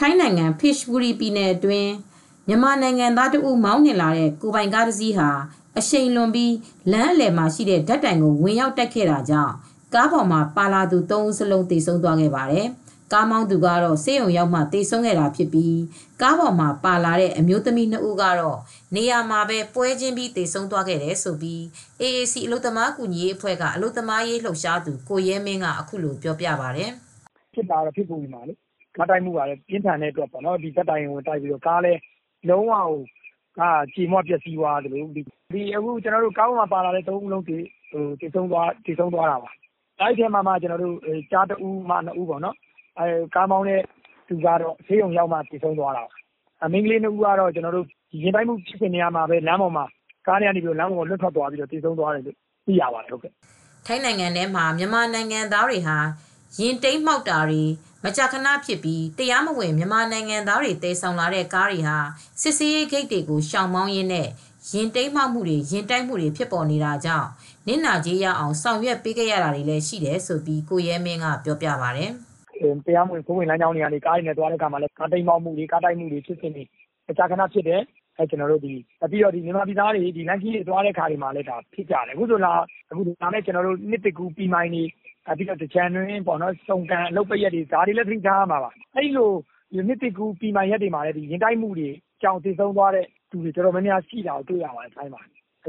ထိုင်းနိုင်ငံဖစ်ဘူရီပြည်နယ်အတွင်း မြန်မာနိုင်ငံသားတဦးမောင်းနှင်လာတဲ့ ကိုပိုင်ကားတစ်စီးဟာ အရှိန်လွန်ပြီး လမ်းအလယ်မှာရှိတဲ့ဓာတ်တိုင်ကို ဝင်ရောက်တက်ခဲ့တာကြောင့် ကားပေါ်မှာပါလာသူ ၃ ဦးစလုံး သေဆုံးသွားခဲ့ပါတယ်။ကားမောင်းသူကတော့ ဆေးရုံရောက်မှ သေဆုံးခဲ့တာဖြစ်ပြီး ကားပေါ်မှာပါလာတဲ့ အမျိုးသမီး2ဦးကတော့ နေရာမှာပဲ ပွဲချင်းပြီး သေဆုံးသွားခဲ့တယ်ဆိုပြီး AAC အလုသမားကူညီရေးအဖွဲ့က အလုသမားရေးလှုပ်ရှားသူ ကိုရဲမင်းက အခုလိုပြောပြပါတယ်။ဖြစ်တာတော့ ဖြစ်ကုန်ပြီပါလေ။ ကားတိုက်မှုကလည်း ပြင်းထန်တဲ့အတွက်ပေါ့နော် ဒီတက် တိုင်ဝင်တိုက်ပြီးတော့ ကားလည်း လုံးဝကိုကကြေမွပျက်စီးသွားတယ်လို့ဒီအခု ကျွန်တော်တို့ ကားပေါ်မှာ ပါလာတဲ့သုံးဦးလုံးတေဟိုတည်ဆုံးသွားတည်ဆုံးသွားတာပါ အဲ့ဒီထဲမှာမှ ကျွန်တော်တို့ကြားတဦးမှနှစ်ဦးပေါ့နော်အဲကားမောင်းတဲ့သူကတော့ ဆေးရုံရောက်မှတည်ဆုံးသွားတာအမင်းကလေးနှစ်ဦးကတော့ကျွန်တော်တို့ရင်တိုင်းမှု ဖြစ်နေရမှာပဲ လမ်းပေါ်မှာ ကားထဲကနေပြီးလမ်းပေါ်လွတ်ထွက်သွားပြီးတော့တည်ဆုံးသွားတယ်လို့ သိရပါတယ်ဟုတ်ကဲ့ထိုင်းနိုင်ငံထဲမှာ မြန်မာနိုင်ငံသားတွေဟာရင်တိမ်မှောက်တာတွေ မကြာခဏဖြစ်ပြီးတရားမဝင်မြန်မာနိုင်ငံသားတွေတဲဆောင်လာတဲ့ကားတွေဟာစစ်စေးရေးဂိတ်တွေကိုရှောင်မောင်းရင်းနဲ့ရင်တိမ်မှောက်မှုတွေရင်တိုက်မှုတွေဖြစ်ပေါ်နေတာကြောင့်နင့်နာကြီးရအောင်ဆောင်ရွက်ပေးခဲ့ရတာတွေလည်းရှိတယ်ဆိုပြီးကိုရဲမင်းကပြောပြပါဗျ။တရားမဝင်ကိုဝင်လမ်းကြောင်းတွေကနေကားတွေနဲ့သွားတဲ့အခါမှာလည်းကားတိမ်မှောက်မှုတွေကားတိုက်မှုတွေဖြစ်နေအကြာခဏဖြစ်တယ်အဲကျွန်တော်တို့ဒီပြီးတော့ဒီမြန်မာပြည်သားတွေဒီလမ်းကြီးတွေသွားတဲ့ခါတွေမှာလည်းဒါဖြစ်ကြတယ်အခုဆိုလာအခုဒါနဲ့ကျွန်တော်တို့နှစ်တကူပီမိုင်းတွေ ပြီးတော့တချန်တွင်းပေါ့နော်စုံကန်အလုပ်ပရက်တွေ ဒါတွေလည်းသိထားရမှာပါ အဲ့လိုဒီနှစ်တကူပီမိုင်းရက်တွေမှာလည်းဒီရင်တိုက်မှုတွေကြောင်တည်ဆုံးသွားတဲ့သူတွေ တော်တော်များများ ရှိတာကို တွေ့ရပါတယ် ထိုင်းမှာ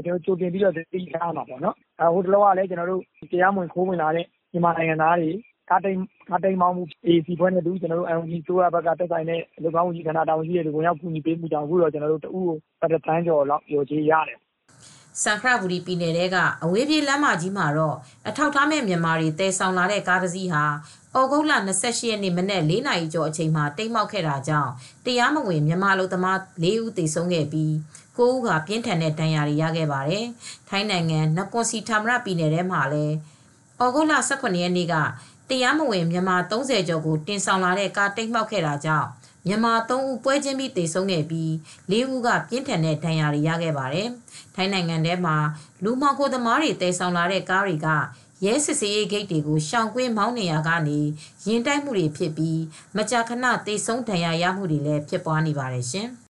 ကျွန်တော်ကြိုတင်ပြီးတော့သိထားမှာပေါ့နော်အဲဟိုတလောကလည်းကျွန်တော်တို့တရားမဝင် ခိုးဝင်လာတဲ့ မြန်မာနိုင်ငံသားတွေ ကားတိန်ကားတိန်မောင်းမှု AC ဘွဲနဲ့တူကျွန်တော်တို့ LG ဆိုရဘက်ကတက်ဆိုင်တဲ့လူကောင်းကြီးခန္ဓာတာဝန်ရှိတဲ့လူဝင်ရောက်ကူညီပေးမှုကြောင့် အခုတော့ ကျွန်တော်တို့တူကိုပတ်တန်းကျော်လောက်ရောချေရတယ် စန်ခရဘူရီပြည်နယ်ကအဝေးပြေးလမ်းမကြီးမှာတော့အထောက်ထားမဲ့မြန်မာတွေတဲဆောင်လာတဲ့ကားတစ်စီးဟာဩဂုတ်လ28ရက်နေ့မနက်4နာရီကျော်အချိန်မှာတိမ်းမောက်ခဲ့တာကြောင့်တရားမဝင်မြန်မာလူသမား4ဦးသေဆုံးခဲ့ပြီး9ဦးကပြင်းထန်တဲ့ဒဏ်ရာတွေရခဲ့ပါတယ်။ထိုင်းနိုင်ငံနကွန်စီထာမရပြည်နယ်ထဲမှာလည်းဩဂုတ်လ18ရက်နေ့ကတရားမဝင်မြန်မာ30ကျော်ကိုတင်ဆောင်လာတဲ့ကားတိမ်းမှောက်ခဲ့တာကြောင့် မြန်မာ3ဦးပွဲချင်းပြီးတေဆုံးခဲ့ပြီး4ဦးကပြင်းထန်တဲ့ဒဏ်ရာတွေရခဲ့ပါတယ်။ထိုင်းနိုင်ငံထဲမှာလူမှောင်ခိုသမားတွေတဲဆောင်လာတဲ့ကားတွေကရဲစစ်စေးရေးဂိတ်တွေကိုရှောင်ကွင်းမောင်းနေရကနေရင်တိုက်မှုတွေဖြစ်ပြီးမကြာခဏတေဆုံးဒဏ်ရာရမှုတွေလည်းဖြစ်ပွားနေပါတယ်ရှင်။